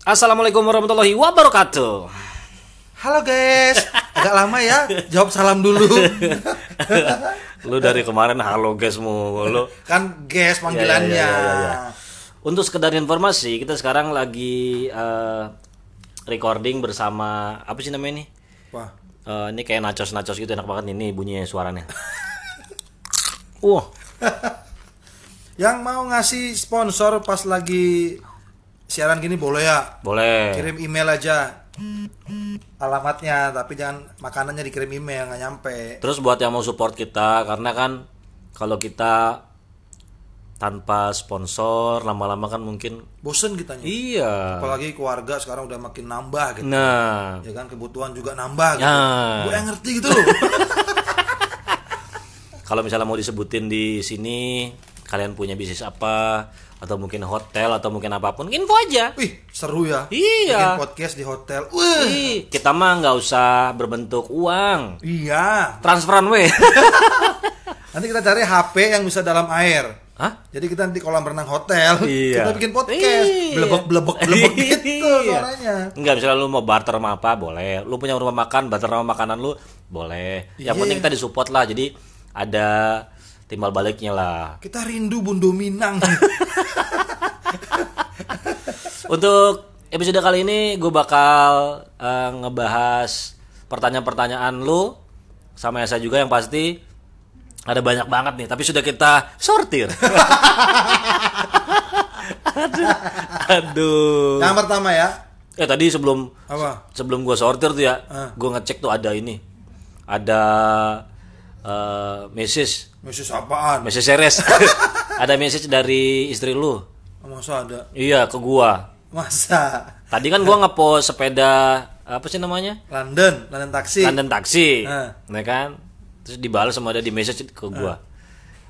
Assalamualaikum warahmatullahi wabarakatuh. Halo guys, agak lama ya. Jawab salam dulu. Lu dari kemarin halo guys mulu. kan guys panggilannya. Ya, ya, ya, ya, ya. Untuk sekedar informasi, kita sekarang lagi eh, recording bersama apa sih namanya ini? Wah, Eh, ini kayak nachos-nachos gitu enak banget nih bunyinya suaranya. Wah, yang mau ngasih sponsor pas lagi siaran gini boleh ya? boleh. Kirim email aja. Alamatnya, tapi jangan makanannya dikirim email nggak nyampe. Terus buat yang mau support kita karena kan kalau kita tanpa sponsor lama-lama kan mungkin Bosen kitanya. iya. Apalagi keluarga sekarang udah makin nambah gitu. Nah, Ya kan kebutuhan juga nambah gitu. Ya. Gue yang ngerti gitu loh. kalau misalnya mau disebutin di sini kalian punya bisnis apa atau mungkin hotel atau mungkin apa pun info aja. Wih, seru ya. Iya. Bikin podcast di hotel. Wih. Ih, kita mah nggak usah berbentuk uang. Iya. Transferan weh. Nanti kita cari HP yang bisa dalam air. Hah? Jadi kita nanti kolam renang hotel, Iya. kita bikin podcast, Iya. blebek blebek blebek gitu Iya. suaranya. Enggak misalnya lu mau barter sama apa boleh. Lu punya rumah makan barter sama makanan lu boleh. Yang Iya. penting kita disupport lah. Jadi ada timbal baliknya lah. Kita rindu Bundo Minang. Untuk episode kali ini gue bakal eh, ngebahas pertanyaan-pertanyaan lu sama saya juga yang pasti ada banyak banget nih, tapi sudah kita sortir. aduh, aduh. yang pertama ya, Eh tadi sebelum apa? sebelum gue sortir tuh ya, Ah. gue ngecek tuh ada ini, ada eh message, Message apaan? message series, ada message dari istri lu. Masa ada? Iya ke gua. Masa? Tadi kan gua ngepost sepeda apa sih namanya? London, London taksi. London taksi. Ah. Nah kan? Terus dibalas sama ada di message ke gua.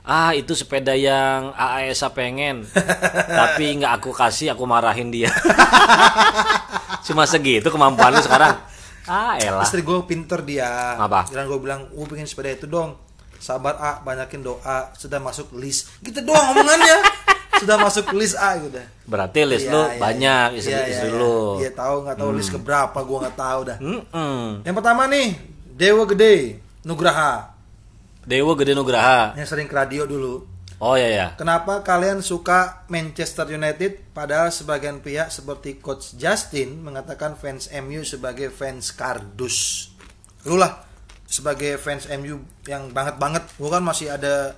Ah, itu sepeda yang AASA pengen. tapi nggak aku kasih, aku marahin dia. Cuma segitu kemampuan lu sekarang. Ah, elah. Istri gue pinter dia. Apa? Dan gue bilang, gue pengen sepeda itu dong. Sabar A, banyakin doa. Sudah masuk list. Gitu doang omongannya. Sudah masuk list A udah. Berarti list Iya, lu iya, banyak iya. istri, Iya, istri iya, lu. iya. Iya tahu nggak tahu list keberapa gue nggak tahu dah. Mm-mm. Yang pertama nih Dewa Gede Nugraha Dewa Gede Nugraha. yang sering ke radio dulu. Oh ya ya. Kenapa kalian suka Manchester United padahal sebagian pihak seperti coach Justin mengatakan fans MU sebagai fans kardus. Lu lah sebagai fans MU yang banget banget. Gue kan masih ada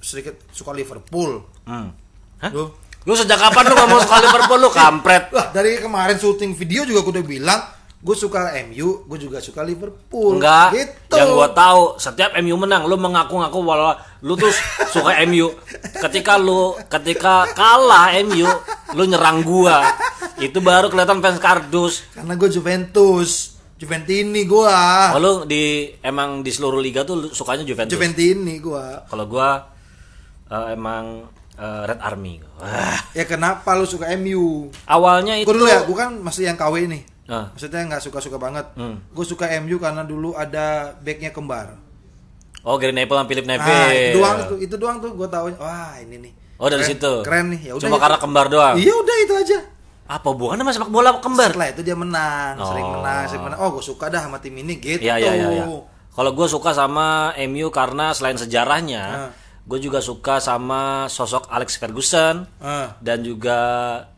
sedikit suka Liverpool. Hmm. Hah? Lu Lu sejak kapan lu ngomong soal Liverpool lu kampret? Wah, dari kemarin syuting video juga gue udah bilang gue suka MU, gue juga suka Liverpool. Enggak. Gitu. Yang gua tahu setiap MU menang lu mengaku-ngaku bahwa lu tuh suka MU. Ketika lu ketika kalah MU, lu nyerang gua. Itu baru kelihatan fans kardus. Karena gue Juventus, Juventini gue. Oh, lu di emang di seluruh liga tuh sukanya Juventus. Juventini gue. Kalau gua eh, emang eh, Red Army. Wah. Ya kenapa lu suka MU? Awalnya itu Gue dulu ya, gue kan masih yang KW nih. Ah. Maksudnya nggak suka-suka banget. Hmm. Gue suka MU karena dulu ada backnya kembar. Oh, Gary Neville sama Philip Neville. Ah, itu doang tuh, itu doang tuh gue tahu. Wah ini nih. Oh, dari Keren- situ. Keren nih. Ya udah. Cuma ya. karena kembar doang. Iya udah itu aja. Apa hubungannya sama sepak bola kembar? Setelah itu dia menang, sering Oh. menang, sering menang. Oh gue suka dah sama tim ini gitu. Iya iya iya. iya. Kalau gue suka sama MU karena selain sejarahnya, Ah. gue juga suka sama sosok Alex Ferguson Ah. dan juga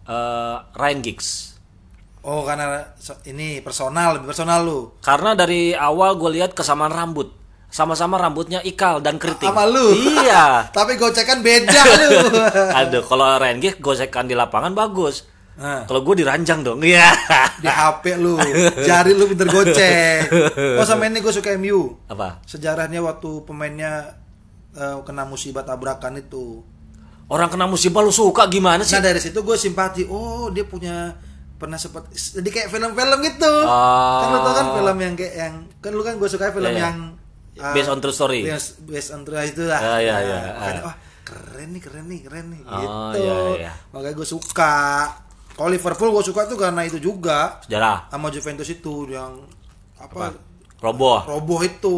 eh, Ryan Giggs. Oh karena ini personal, lebih personal lu. Karena dari awal gue lihat kesamaan rambut, sama-sama rambutnya ikal dan keriting. Sama lu. Iya. Tapi gocekan beda lu. Aduh, kalau Ryan Giggs gosekan di lapangan bagus. Nah, Kalau gue diranjang dong. Iya. di HP lu, jari lu pinter gocek. Oh sama ini gue suka MU. Apa? Sejarahnya waktu pemainnya eh, kena musibah tabrakan itu. Orang kena musibah lu suka gimana sih? Nah dari situ gue simpati. Oh dia punya pernah sempat jadi kayak film-film gitu. Oh. Kan lu tau kan film yang kayak yang kan lu kan gue suka film Iya, iya. yang ah, Based on true story. Based, based on true itu lah. Ah, iya, Nah, iya. makanya, Ah. wah keren nih keren nih keren nih Oh, gitu. iya, iya. Makanya gue suka. Kalau Liverpool gue suka tuh karena itu juga Sejarah. sama Juventus itu yang apa, Roboh. roboh itu.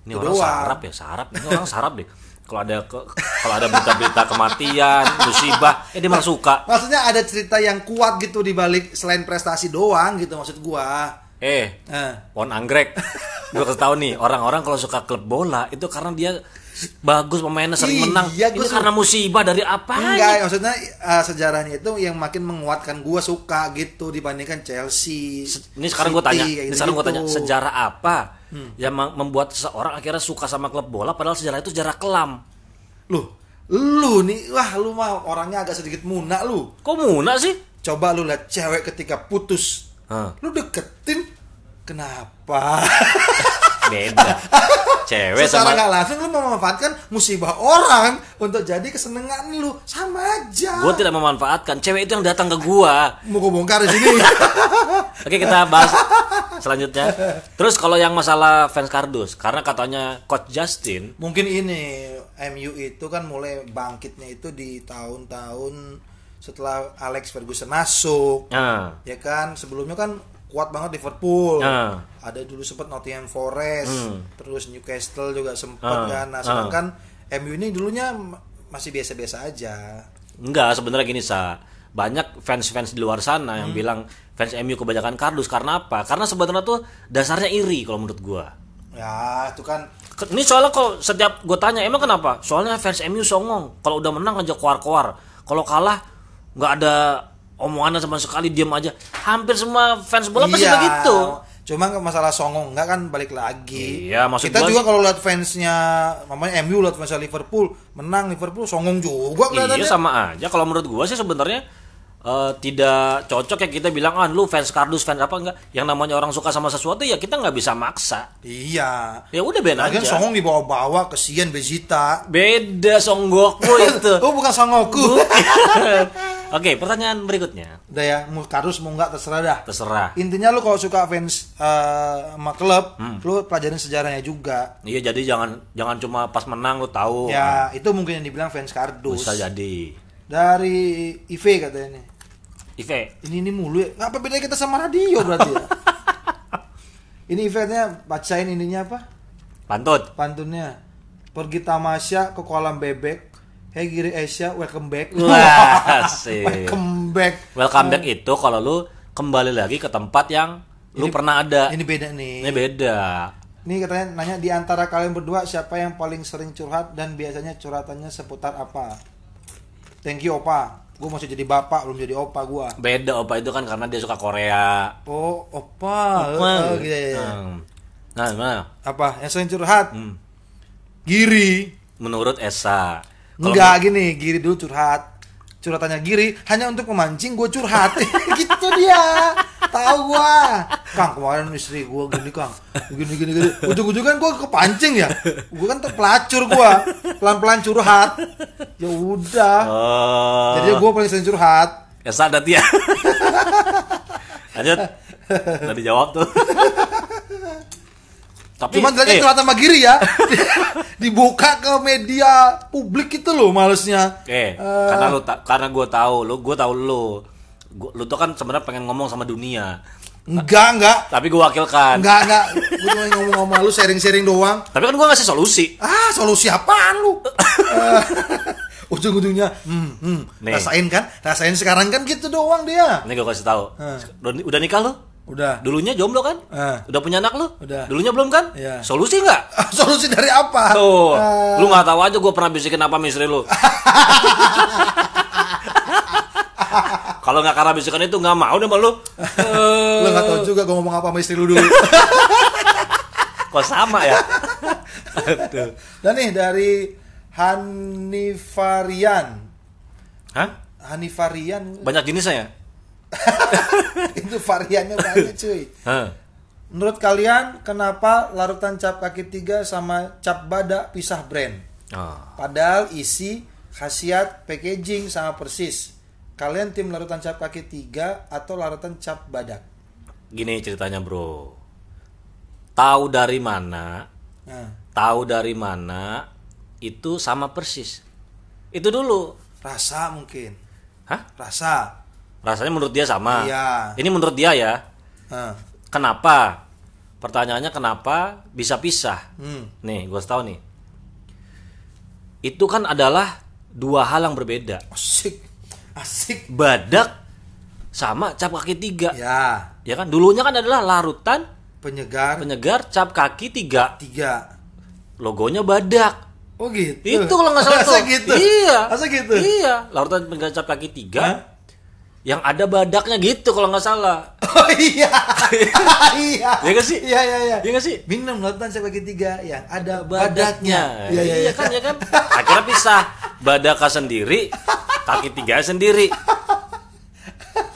Ini Itu orang doang. sarap ya, sarap. Ini orang sarap deh. Kalau ada ke, kalau ada berita-berita kematian, musibah, eh dia malah suka. Maksudnya ada cerita yang kuat gitu di balik selain prestasi doang gitu maksud gua. Eh, Eh. pohon anggrek. Gue kasih tahu nih, orang-orang kalau suka klub bola itu karena dia bagus pemainnya sering Iya, menang. gua suka. karena musibah dari apa? Enggak, maksudnya uh, sejarahnya itu yang makin menguatkan gua suka gitu dibandingkan Chelsea. Ini sekarang gue tanya, ini sekarang gue tanya sejarah apa yang mem- membuat seseorang akhirnya suka sama klub bola padahal sejarah itu sejarah kelam. Loh, lu nih, wah lu mah orangnya agak sedikit muna lu. Kok muna sih? Coba lu lihat cewek ketika putus, Hah. lu deketin, kenapa? Beda. Cewek Secara sama nggak langsung lu memanfaatkan musibah orang untuk jadi kesenangan lu, sama aja. gue tidak memanfaatkan. Cewek itu yang datang ke gua. mau gue bongkar di sini. Oke kita bahas selanjutnya. Terus kalau yang masalah fans kardus, karena katanya coach Justin, Mungkin ini MU itu kan mulai bangkitnya itu di tahun-tahun setelah Alex Ferguson masuk. nah, Ya kan, sebelumnya kan kuat banget Liverpool. Ah. Ada dulu sempat Nottingham Forest, Hmm. terus Newcastle juga sempat Ah, kan. Nah, ah. sedangkan MU ini dulunya masih biasa-biasa aja. enggak sebenarnya gini sa, banyak fans-fans di luar sana Hmm. yang bilang fans MU kebanyakan kardus karena apa? Karena sebenarnya tuh dasarnya iri kalau menurut gua. Ya, itu kan Ini soalnya kalau setiap gue tanya emang kenapa? Soalnya fans MU songong. Kalau udah menang aja keluar-keluar. Kalau kalah nggak ada omongannya sama sekali diam aja. Hampir semua fans bola pasti Iya. begitu. Cuma masalah songong enggak kan balik lagi. Iya, maksud Kita gua juga kalau lihat fansnya mamanya MU lihat fansnya Liverpool menang Liverpool songong juga Iya kelihatannya. sama aja. Kalau menurut gua sih sebenarnya eh, tidak cocok ya kita bilang ah lu fans kardus fans apa enggak. Yang namanya orang suka sama sesuatu ya kita nggak bisa maksa. Iya. Ya udah ben Lagian aja. songong dibawa-bawa kesian Bezita. Beda songgokku itu. Oh bukan songoku. Oke, pertanyaan berikutnya. Udah ya, mau kardus mau enggak terserah dah. Terserah. Intinya lu kalau suka fans eh, sama klub, Hmm. lu pelajarin sejarahnya juga. Iya jadi jangan jangan cuma pas menang lu tahu. Ya, itu mungkin yang dibilang fans kardus. Bisa jadi. Dari IV katanya nih. Ive, Ini ini mulu ya. Apa bedanya kita sama radio berarti ya? ini eventnya bacain ininya apa? pantut. Pantunnya. Pergi tamasya ke kolam bebek. Hey Giri Asia, welcome back. Wah, asik. welcome back. Welcome back itu kalau lu kembali lagi ke tempat yang lu pernah ada. Ini beda nih. Ini beda. Ini katanya nanya di antara kalian berdua siapa yang paling sering curhat dan biasanya curhatannya seputar apa? Thank you opa. Gue masih jadi bapak belum jadi opa gua. Beda opa itu kan karena dia suka Korea. Oh opa. Oh, gitu ya. Hmm. Nah, gimana? Apa? Yang sering curhat? Hmm. Giri. Menurut Esa. Enggak gini, Giri dulu curhat. Curhatannya Giri hanya untuk memancing gue curhat. gitu dia. Tahu gua. Kang, kemarin istri gua gini, Kang. Gini gini gini. Ujung-ujung kan gua kepancing ya. Gua kan terpelacur gua. Pelan-pelan curhat. Ya udah. Oh. Jadi gua paling sering curhat. Esa ada dia. Lanjut. Udah dijawab tuh. Tapi Cuman tadi eh, sama Giri ya. Dibuka ke media publik itu loh malesnya. Eh, Eh, karena lu ta- karena gue tahu lu, gue tahu lu. Gua, lu tuh kan sebenarnya pengen ngomong sama dunia. enggak, enggak. Tapi gue wakilkan. Enggak, enggak. Gue cuma ngomong-ngomong sama lu sharing-sharing doang. Tapi kan gue ngasih solusi. Ah, solusi apaan lu? Eh, Ujung-ujungnya, hmm, hmm, Nih. rasain kan? Rasain sekarang kan gitu doang dia. Ini gue kasih tahu. Udah, udah nikah lu? Udah. Dulunya jomblo kan? Eh. Udah punya anak lu? Udah. Dulunya belum kan? Iya. Solusi nggak? Solusi dari apa? Tuh, Eh, lu nggak tahu aja gue pernah bisikin apa sama istri lu. Kalau nggak karena bisikan itu nggak mau deh sama lu. lu nggak tahu juga gue ngomong apa sama istri lu dulu. Kok sama ya? Dan nih dari Hanifarian. Hah? Hanifarian Banyak jenisnya ya? itu variannya banyak cuy. Hah. Menurut kalian kenapa larutan cap kaki tiga sama cap badak pisah brand? Oh. Padahal isi, khasiat, packaging sama persis. Kalian tim larutan cap kaki tiga atau larutan cap badak? Gini ceritanya bro. Tahu dari mana? Nah, Tahu dari mana? Itu sama persis. Itu dulu. rasa mungkin. Hah? Rasa. Rasanya menurut dia sama. Iya. Ini menurut dia ya. Nah, Kenapa? Pertanyaannya kenapa bisa pisah? hmm. Nih, gue tahu nih. itu kan adalah dua hal yang berbeda. Asik. Asik. Badak sama cap kaki tiga. Ya, Ya kan dulunya kan adalah larutan penyegar penyegar cap kaki tiga. tiga. Logonya badak. Oh gitu. Itu kalau nggak salah tuh. gitu. Iya. Masa gitu. Iya, larutan penyegar cap kaki tiga. Hah? Yang ada badaknya gitu kalau nggak salah. Oh iya. iya. Iya nggak sih? Iya iya iya. Iya nggak sih? Minum lautan saya bagi tiga yang ada badaknya. badaknya. Iya iya iya. kan ya kan. Akhirnya pisah. Badaka sendiri, kaki tiga sendiri.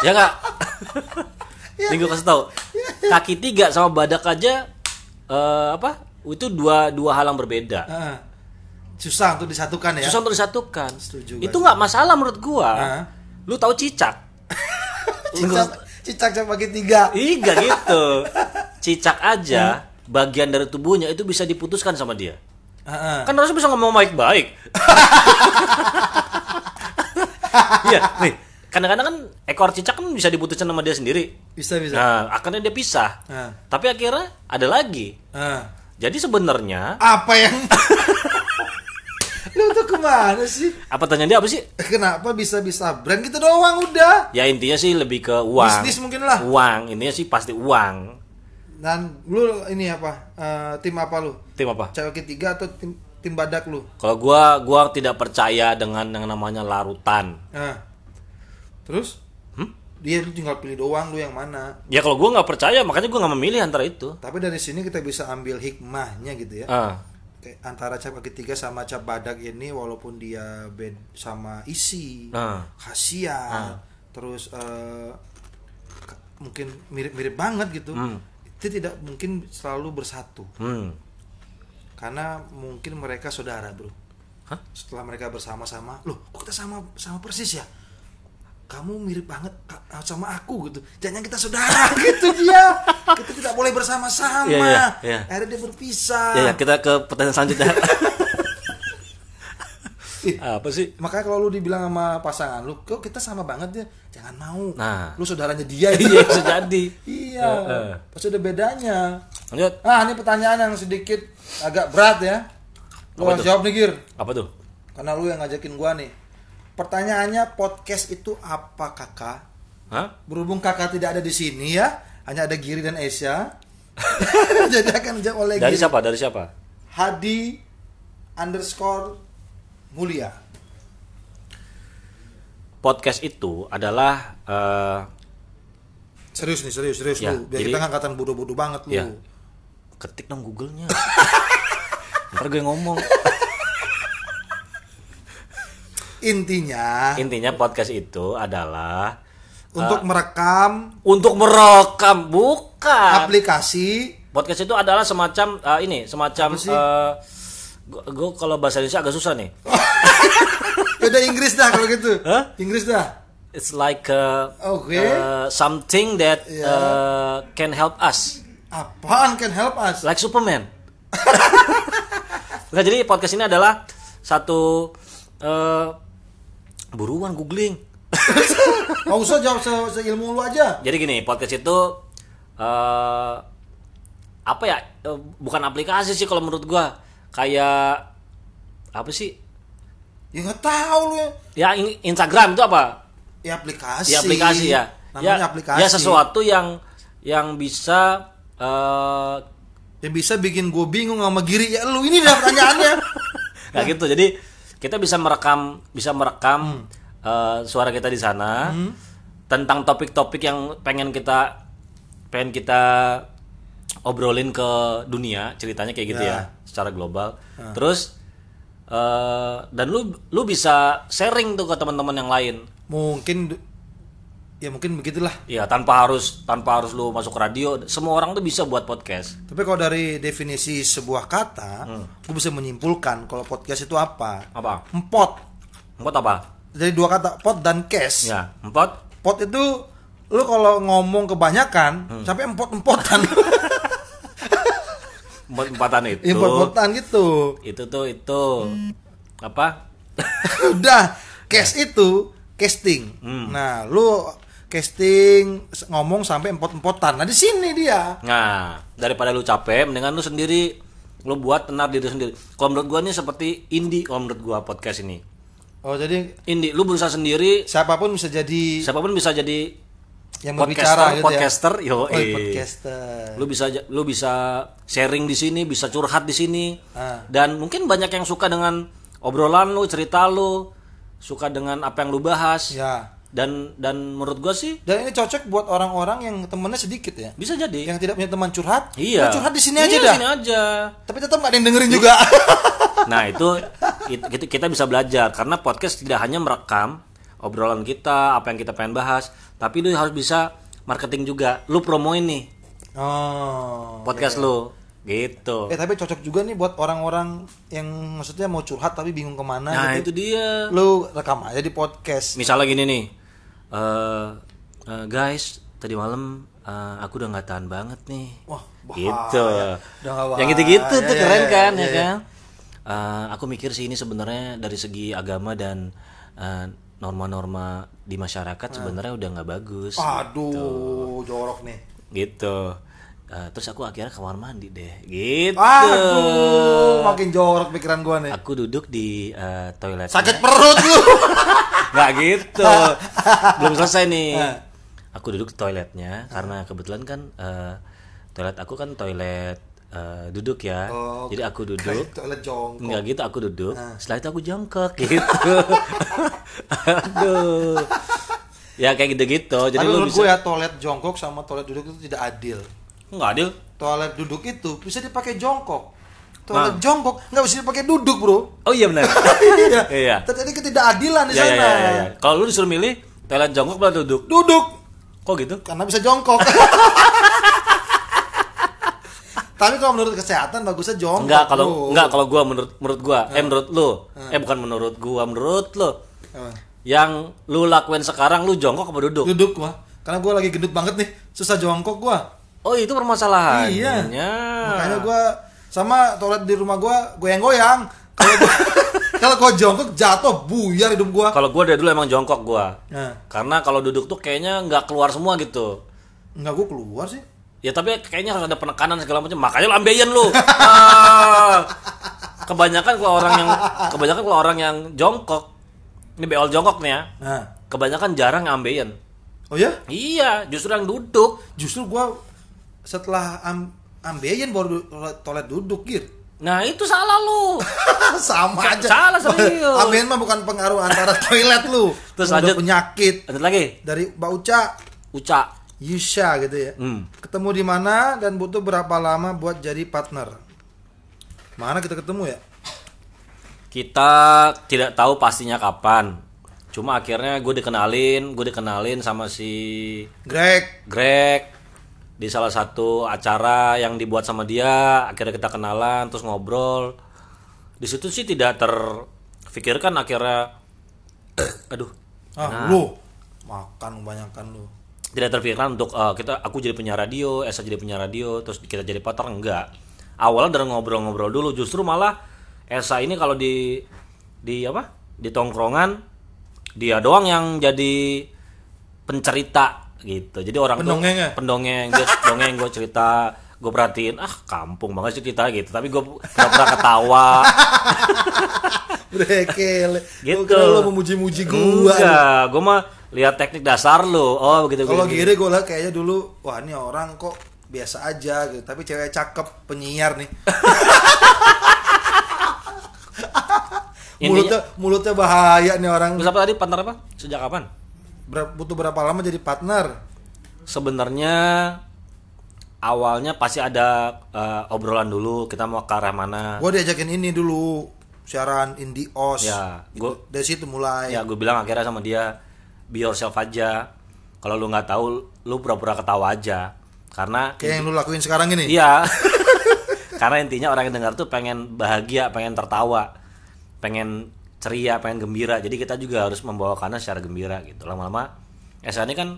Ya nggak? Ini gue kasih tahu. Kaki tiga sama badak aja eh, apa? Itu dua dua hal yang berbeda. Ah. Susah untuk disatukan ya. Susah untuk disatukan. Setuju, itu nggak masalah menurut gua. Lu tahu cicak? Cicak cicak bagi tiga. Iya gitu. Cicak aja bagian dari tubuhnya itu bisa diputuskan sama dia. Heeh. Kan harusnya bisa ngomong baik-baik. Iya, nih. Kadang-kadang kan ekor cicak kan bisa diputuskan sama dia sendiri. Bisa bisa. Nah, akhirnya dia pisah. Ah. Tapi akhirnya ada lagi. Ah. Jadi sebenarnya Apa yang Lu tuh ke mana sih? apa tanya dia apa sih? Kenapa bisa bisa brand gitu doang udah? Ya intinya sih lebih ke uang. Bisnis mungkin lah. Uang, intinya sih pasti uang. Dan lu ini apa? Eh, tim apa lu? Tim apa? Cewek ketiga atau tim tim badak lu? Kalau gua gua tidak percaya dengan yang namanya larutan. Nah. Terus? Hmm? Dia lu tinggal pilih doang lu yang mana. Ya kalau gua nggak percaya makanya gua nggak memilih antara itu. Tapi dari sini kita bisa ambil hikmahnya gitu ya. Kayak antara cap kaki tiga sama cap badak ini walaupun dia bed sama isi, Ah. khasiat, terus eh, k- mungkin mirip-mirip banget gitu. Hmm. Itu tidak mungkin selalu bersatu. hmm. Karena mungkin mereka saudara, Bro. Hah? Setelah mereka bersama-sama, loh, kok kita sama sama persis ya? Kamu mirip banget sama aku gitu. Jangan kita saudara gitu dia. Kita tidak boleh bersama-sama. Iya, iya, iya. Akhirnya dia berpisah. Ya, ya kita ke pertanyaan selanjutnya. Ih, apa sih? Makanya kalau lu dibilang sama pasangan lu, kok kita sama banget ya? Jangan mau. Nah. Lu saudaranya dia. Iya bisa jadi. Iya. Heeh. Pasti ada bedanya. Lanjut. Ah, ini pertanyaan yang sedikit agak berat ya. Lu harus jawab nih, Gir. Apa tuh? Karena lu yang ngajakin gua nih. Pertanyaannya podcast itu apa, Kakak? Hah? Berhubung Kakak tidak ada di sini ya, hanya ada Giri dan Esya. Jadi akan dijawab oleh Dari Giri. siapa? Dari siapa? Hadi underscore mulia. Podcast itu adalah eh, Serius nih, serius, serius Ya, lu. Biar jadi- kita nggak angkatan bodoh-bodoh banget lu. ya ketik dong Google-nya. Ntar gue ngomong. Intinya Intinya podcast itu adalah untuk merekam untuk merekam bukan. aplikasi Podcast itu adalah semacam eh, ini, semacam sih? eh, gua kalau bahasa Indonesia agak susah nih. beda Inggris dah kalau gitu. Hah? Inggris dah. It's like uh, Oke. uh, something that Ya. uh, can help us, Apaan can help us? like Superman. Nah, jadi podcast ini adalah satu uh, buruan googling. Nggak usah jawab se seilmu lu aja. Jadi gini, podcast itu uh, apa ya? uh, bukan aplikasi sih kalau menurut gua. Kayak apa sih? Ya nggak tahu lu ya. Ya in- Instagram itu apa? Ya aplikasi. Ya aplikasi ya. Namanya ya, aplikasi. Ya sesuatu yang yang bisa uh, Yang bisa bikin gue bingung sama Giri. Ya lu ini dah pertanyaannya. Nah gitu. Jadi kita bisa merekam bisa merekam eh, suara kita di sana tentang topik-topik yang pengen kita pengen kita obrolin ke dunia ceritanya kayak gitu Ya. ya, secara global. Terus eh, dan lu lu bisa sharing tuh ke teman-teman yang lain. Mungkin ya mungkin begitulah. Ya tanpa harus tanpa harus lu masuk radio. Semua orang tuh bisa buat podcast. Tapi kalau dari definisi sebuah kata, gue bisa menyimpulkan kalau podcast itu apa? Apa? Empot. Empat apa? Jadi dua kata, pot dan cash. Ya empat. Pot itu lu kalau ngomong kebanyakan sampai empot-empotan. Empat empatan itu. Empot-empotan gitu. itu tuh itu apa Udah, cash itu casting. Nah, lu casting ngomong sampai empot-empotan. Nah, di sini dia. nah daripada lu capek mendingan lu sendiri Lu buat tenar diri sendiri. Kalau menurut gua ini seperti indie kalau menurut gua podcast ini. Oh, jadi Indie, lu berusaha sendiri, siapa pun bisa jadi siapa pun bisa jadi yang podcaster, berbicara gitu podcaster, ya. yo, Oh, eh. podcaster. lu bisa lu bisa sharing di sini bisa curhat di sini Ah. dan mungkin banyak yang suka dengan obrolan lu cerita lu suka dengan apa yang lu bahas Ya. Dan dan menurut gua sih Dan ini cocok buat orang-orang yang temennya sedikit ya. bisa jadi Yang tidak punya teman curhat, iya lu curhat di sini aja Iya, dah. sini aja Tapi tetap gak ada yang dengerin juga. nah itu it- kita, bisa belajar karena podcast tidak hanya merekam obrolan kita apa yang kita pengen bahas tapi lu harus bisa marketing juga lu promoin nih oh. podcast lu gitu Eh tapi cocok juga nih buat orang-orang yang maksudnya mau curhat tapi bingung ke mana nah gitu. itu dia Lu rekam aja di podcast. misalnya gini nih eh eh, guys tadi malam eh, aku udah nggak tahan banget nih Wah, bahaya. gitu yang gitu-gitu bahaya. tuh Ya, keren ya, kan ya, ya, ya. kan Eh, aku mikir sih ini sebenarnya dari segi agama dan eh, norma-norma di masyarakat sebenarnya udah nggak bagus Aduh, jorok nih. gitu Eh, terus aku akhirnya kamar mandi deh gitu Aduh, makin jorok pikiran gua nih. aku duduk di eh, toilet Sakit perut lu. nggak gitu belum selesai nih Eh. aku duduk di toiletnya karena kebetulan kan eh, toilet aku kan toilet eh, duduk ya Oh, jadi aku duduk Kayak toilet jongkok. Enggak gitu aku duduk Ah. setelah itu aku jongkok gitu aduh ya kayak gitu-gitu jadi Tapi lu bisa gue ya toilet jongkok sama toilet duduk itu tidak adil. Nggak adil Toilet duduk itu bisa dipakai jongkok. Nah. Toilet jongkok nggak bisa dipakai duduk, Bro. oh iya benar iya. Iya. Terjadi ketidakadilan di ya, ya, sana. ya, ya, ya. kalau lu disuruh milih toilet jongkok atau duduk Duduk kok gitu karena bisa jongkok. Tapi kalau menurut kesehatan bagusnya jongkok. Enggak kalau bro. enggak kalau gua menurut menurut gua eh menurut lu eh bukan menurut gua menurut lu Apa? yang lu lakuin sekarang lu jongkok apa duduk Duduk gua. Karena gua lagi gendut banget nih, susah jongkok gua. Oh itu permasalahannya Iya. Makanya gua sama toilet di rumah gua goyang-goyang. Kalau gua kalau gua jongkok jatuh buyar hidup gua. kalau gua dari dulu emang jongkok gua Nah, karena kalau duduk tuh kayaknya nggak keluar semua gitu enggak gua keluar sih. Ya tapi kayaknya harus ada penekanan segala macam. Makanya lu ambeien lu. Ah. kebanyakan kalau orang yang kebanyakan kalau orang yang jongkok. Ini beol jongkok nih ya. Nah. Kebanyakan jarang ambeien. Oh ya? Iya, justru yang duduk. Justru gua setelah am ambeien baru toilet duduk gir. Nah, itu salah lu. Sama aja. Salah, serius. Ambeien mah bukan pengaruh antara toilet lu. Terus Udah lanjut. penyakit Lanjut lagi. dari Mbak Uca, Uca. Yusha gitu ya. Hmm. Ketemu di mana dan butuh berapa lama buat jadi partner? Mana kita ketemu ya? Kita tidak tahu pastinya kapan. Cuma akhirnya gue dikenalin, gue dikenalin sama si Greg. Greg di salah satu acara yang dibuat sama dia akhirnya kita kenalan terus ngobrol. Di situ sih tidak terfikirkan akhirnya aduh Ah, lu makan kebanyakan lu. tidak terfikirkan untuk eh, kita aku jadi penyiar radio Esa jadi penyiar radio terus kita jadi partner enggak. Awalnya dari ngobrol-ngobrol dulu justru malah Esa ini kalau di di apa? Di tongkrongan dia doang yang jadi pencerita gitu jadi orang tuh- Pendongeng ya? pendongeng dia dongeng gue cerita gue perhatiin ah kampung banget sih cerita gitu tapi gue pura-pura ketawa Brekel. Gitu. Lu memuji-muji gua. enggak gue mah lihat teknik dasar lu oh begitu Kalau begitu. gini gue liat kayaknya dulu, wah ini orang kok biasa aja gitu. Tapi cewek cakep penyiar nih. Mulutnya mulutnya bahaya nih orang. Terus apa tadi partner apa? Sejak kapan? Ber- butuh berapa lama jadi partner? Sebenarnya awalnya pasti ada eh, obrolan dulu kita mau ke arah mana. Gue diajakin ini dulu siaran Indios. Ya, gua Dari situ mulai. ya gue bilang akhirnya sama dia be yourself aja. Kalau lu nggak tahu, lu pura-pura ketawa aja. Karena Kayak yang lu lakuin sekarang ini. iya. Karena intinya orang yang dengar tuh pengen bahagia, pengen tertawa, pengen ceria, pengen gembira. Jadi kita juga harus membawakannya secara gembira gitu. Lama-lama Esa ini kan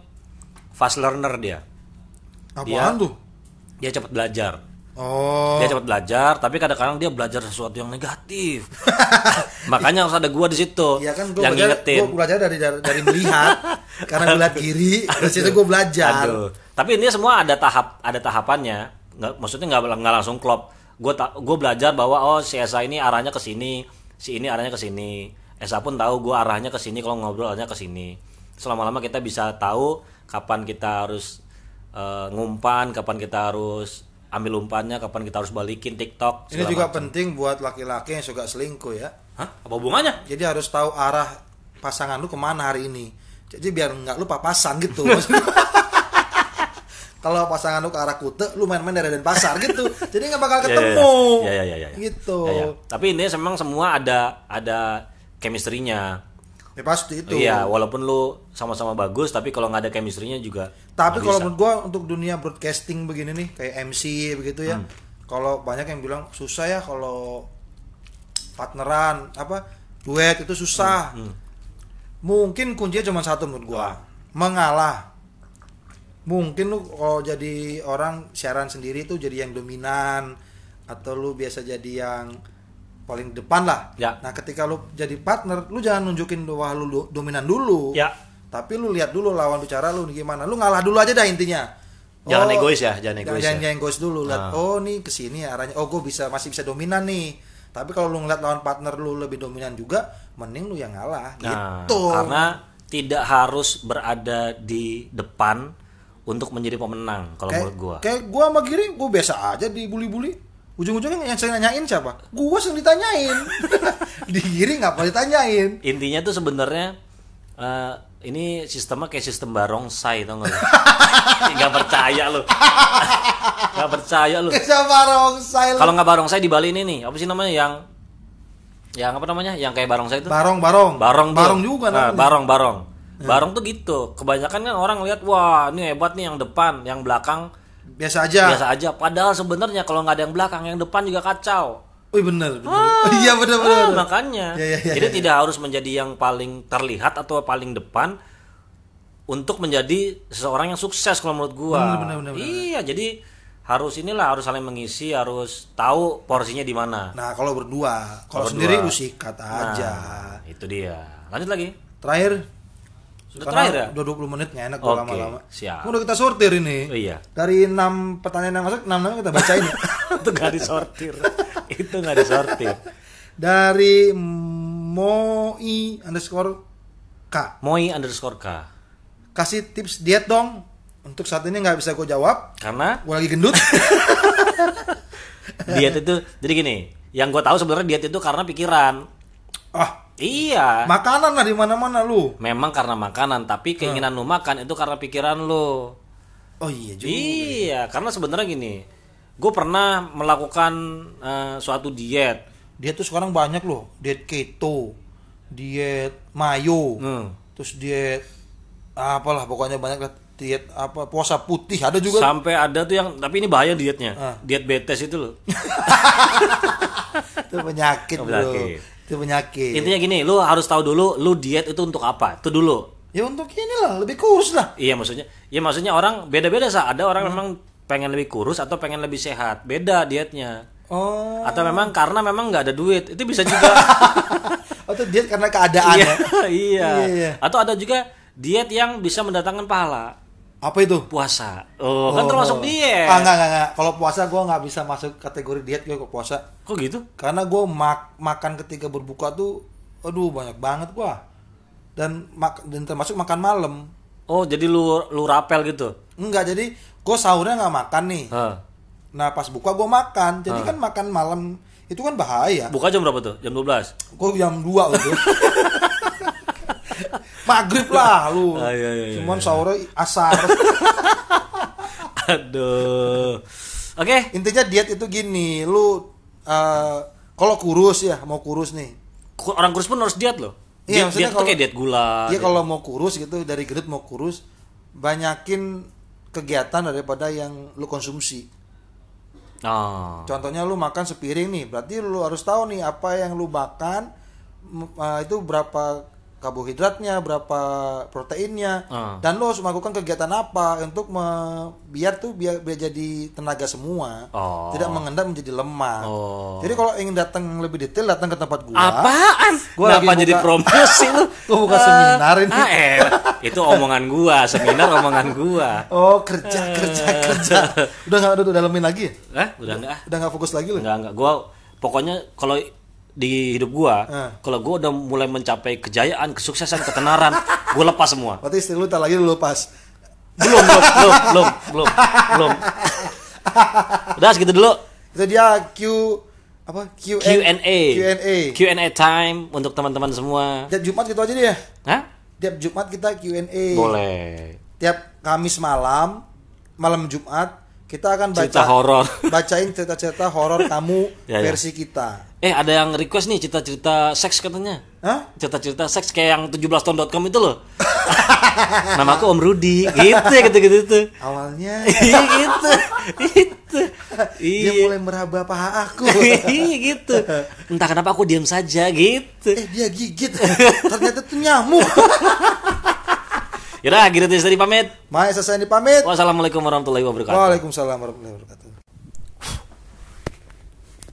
fast learner dia. Apaan Dia- tuh? Dia cepat belajar. Oh. Dia cepat belajar, tapi kadang-kadang dia belajar sesuatu yang negatif. Makanya harus ada gua di situ Iya kan gue yang belajar, ngingetin. gua belajar dari dari, dari melihat karena gue lihat kiri dari situ gue belajar Aduh. Tapi ini semua ada tahap ada tahapannya. Nggak, maksudnya nggak nggak langsung klop. gue tak gue belajar bahwa oh si Esa ini arahnya ke sini si ini arahnya ke sini Esa pun tahu gue arahnya ke sini kalau ngobrol arahnya ke sini selama lama kita bisa tahu kapan kita harus eh, ngumpan kapan kita harus ambil umpannya kapan kita harus balikin TikTok Ini juga macam. penting buat laki-laki yang suka selingkuh ya. Hah? apa hubungannya Jadi harus tahu arah pasangan lu ke mana hari ini. Jadi biar nggak lu papasan gitu. Kalau pasangan lu ke arah Kute, lu main-main dari Denpasar gitu. Jadi nggak bakal Ya, ya, ketemu. ya. Ya, ya, ya, ya. Gitu. Ya, ya. Tapi ini memang semua ada ada chemistry-nya. Ya pasti itu. Iya, walaupun lu sama-sama bagus, tapi kalau nggak ada chemistry-nya juga. Tapi kalau menurut gua untuk dunia broadcasting begini nih kayak MC begitu ya. Hmm. Kalau banyak yang bilang susah ya kalau partneran apa duet itu susah. Hmm, Mungkin kuncinya cuma satu menurut gua. Mengalah. Mungkin lu kalau jadi orang siaran sendiri tuh jadi yang dominan atau lu biasa jadi yang paling depan lah. Ya. Nah, ketika lu jadi partner, lu jangan nunjukin bahwa lu do- dominan dulu. Ya. Tapi lu lihat dulu lawan bicara lu gimana. Lu ngalah dulu aja dah intinya. Jangan egois ya, jangan egois Jangan, ya. jangan egois dulu. Lihat, Ah. oh nih ke sini arahnya. Oh, gue bisa masih bisa dominan nih. Tapi kalau lu ngeliat lawan partner lu lebih dominan juga, mending lu yang ngalah. Nah, gitu. karena tidak harus berada di depan untuk menjadi pemenang kalau kayak, menurut gua. Kayak gua sama Giri, gua biasa aja dibully-bully. Ujung-ujungnya yang saya nanyain siapa? Gua sering ditanyain. di Giri nggak pernah ditanyain. Intinya tuh sebenarnya eh, ini sistemnya kayak sistem barongsai tau gak lu? Gak percaya lu. Gak percaya lu. Siapa rongsai lu? Kalau nggak barongsai di Bali ini nih, apa sih namanya yang yang apa namanya? Yang kayak barongsai itu? Barong, barong. Barong. Barong juga nah, namanya. barong, Barong tuh gitu. Kebanyakan kan orang lihat wah, ini hebat nih yang depan, yang belakang Biasa aja. biasa aja. Padahal sebenarnya kalau nggak ada yang belakang, yang depan juga kacau. Wih bener, bener. Iya bener bener. Ah, bener. makanya. Ya, ya, ya, Jadi ya. tidak harus menjadi yang paling terlihat atau paling depan untuk menjadi seseorang yang sukses kalau menurut gua. Bener, bener, bener, bener. Iya, jadi harus inilah harus saling mengisi, harus tahu porsinya di mana. Nah kalau berdua, kalau Kalau sendiri lu sikat aja. Nah, itu dia. Lanjut lagi. Terakhir. Sudah karena terakhir ya? Udah 20 menit nggak enak Oke, lama-lama. siap. Udah kita sortir ini. Oh, iya. Dari 6 pertanyaan yang masuk, 6 namanya kita bacain ya. itu nggak disortir. itu nggak disortir. Dari Moi underscore K. Moi underscore K. Kasih tips diet dong. Untuk saat ini nggak bisa gue jawab. Karena Gue lagi gendut. diet itu jadi gini, yang gue tahu sebenarnya diet itu karena pikiran. ah, Iya. makanan lah di mana-mana lu. Memang karena makanan, tapi keinginan lu makan itu karena pikiran lu. Oh iya juga. Iya, karena sebenarnya gini, gue pernah melakukan eh, suatu diet. Diet tuh sekarang banyak loh. Diet keto, diet mayo, Hmm. terus diet apalah pokoknya banyak lah diet apa puasa putih ada juga. Sampai ada tuh yang, tapi ini bahaya dietnya. Ah. Diet betes itu loh. itu penyakit, Oh, bro. Itu penyakit. Intinya gini, lu harus tahu dulu, lu diet itu untuk apa? Itu dulu. Ya untuk inilah lebih kurus lah. Iya maksudnya, ya maksudnya orang beda-beda sah. Ada orang memang pengen lebih kurus atau pengen lebih sehat, beda dietnya. Oh. Atau memang karena memang nggak ada duit, itu bisa juga. Atau diet karena keadaan iya, ya. iya. Iya, iya. Atau ada juga diet yang bisa mendatangkan pahala, Apa itu? puasa. Oh, kan termasuk diet. Ah, enggak, enggak, enggak. Kalau puasa gua nggak bisa masuk kategori diet gue ke puasa. Kok gitu? Karena gue mak makan ketika berbuka tuh, aduh banyak banget gua. Dan mak dan termasuk makan malam. Oh, jadi lu lu rapel gitu. Enggak, jadi gue sahurnya nggak makan nih. Hah. Nah pas buka gue makan. Jadi kan makan malam itu kan bahaya. Buka jam berapa tuh? Jam 12. Gue jam 2 gitu. Maghrib lah lu. Ah, iya, iya, iya, Cuman sahurnya asar. Aduh. Oke. Intinya diet itu gini, lu eh, kalau kurus ya, mau kurus nih. Orang kurus pun harus diet loh. Iya, Diet, diet kalau- kayak diet gula. Iya diet- kalau mau kurus gitu dari gendut mau kurus, banyakin kegiatan daripada yang lu konsumsi. Oh. Contohnya lu makan sepiring nih, berarti lu harus tahu nih apa yang lu makan eh, itu berapa karbohidratnya, berapa proteinnya, Ah. dan lo harus melakukan kegiatan apa untuk me- biar tuh biar, biar jadi tenaga semua, Oh. tidak mengendap menjadi lemak. Oh. Jadi kalau ingin datang lebih detail datang ke tempat gua. Apaan? Gua Kenapa lagi jadi buka- promosi lu? Gua buka seminar ini. Ah, eh, itu omongan gua, seminar omongan gua. Oh kerja kerja kerja. Udah nggak udah dalemin lagi? Hah? Udah enggak? Udah nggak fokus lagi lo? Enggak, enggak. Gua pokoknya kalau di hidup gua, Eh. kalau gua udah mulai mencapai kejayaan, kesuksesan, ketenaran, gua lepas semua. Berarti istri lu tak lagi lu lepas. Belum, belum, belum, belum, belum, belum. Udah segitu dulu. Itu dia Q apa Q Q&A. Q&A. Q&A time untuk teman-teman semua. Tiap Jumat gitu aja deh ya. Hah? Tiap Jumat kita Q&A. Boleh. Tiap Kamis malam, malam Jumat kita akan baca Cerita horor. bacain cerita-cerita horor kamu Ya, ya. versi kita. Eh, ada yang request nih cerita-cerita seks katanya. Hah? Cerita-cerita seks kayak yang 17tahun.com itu loh. Nama aku Om Rudi. Gitu ya, gitu-gitu tuh. Awalnya Iya gitu. Itu. dia Iya. mulai meraba paha aku. Iya gitu. Entah kenapa aku diam saja gitu. eh dia gigit. Ternyata itu nyamuk. Yaudah, gitu dari pamit. Saya pamit. Wassalamualaikum warahmatullahi wabarakatuh. Waalaikumsalam warahmatullahi wabarakatuh.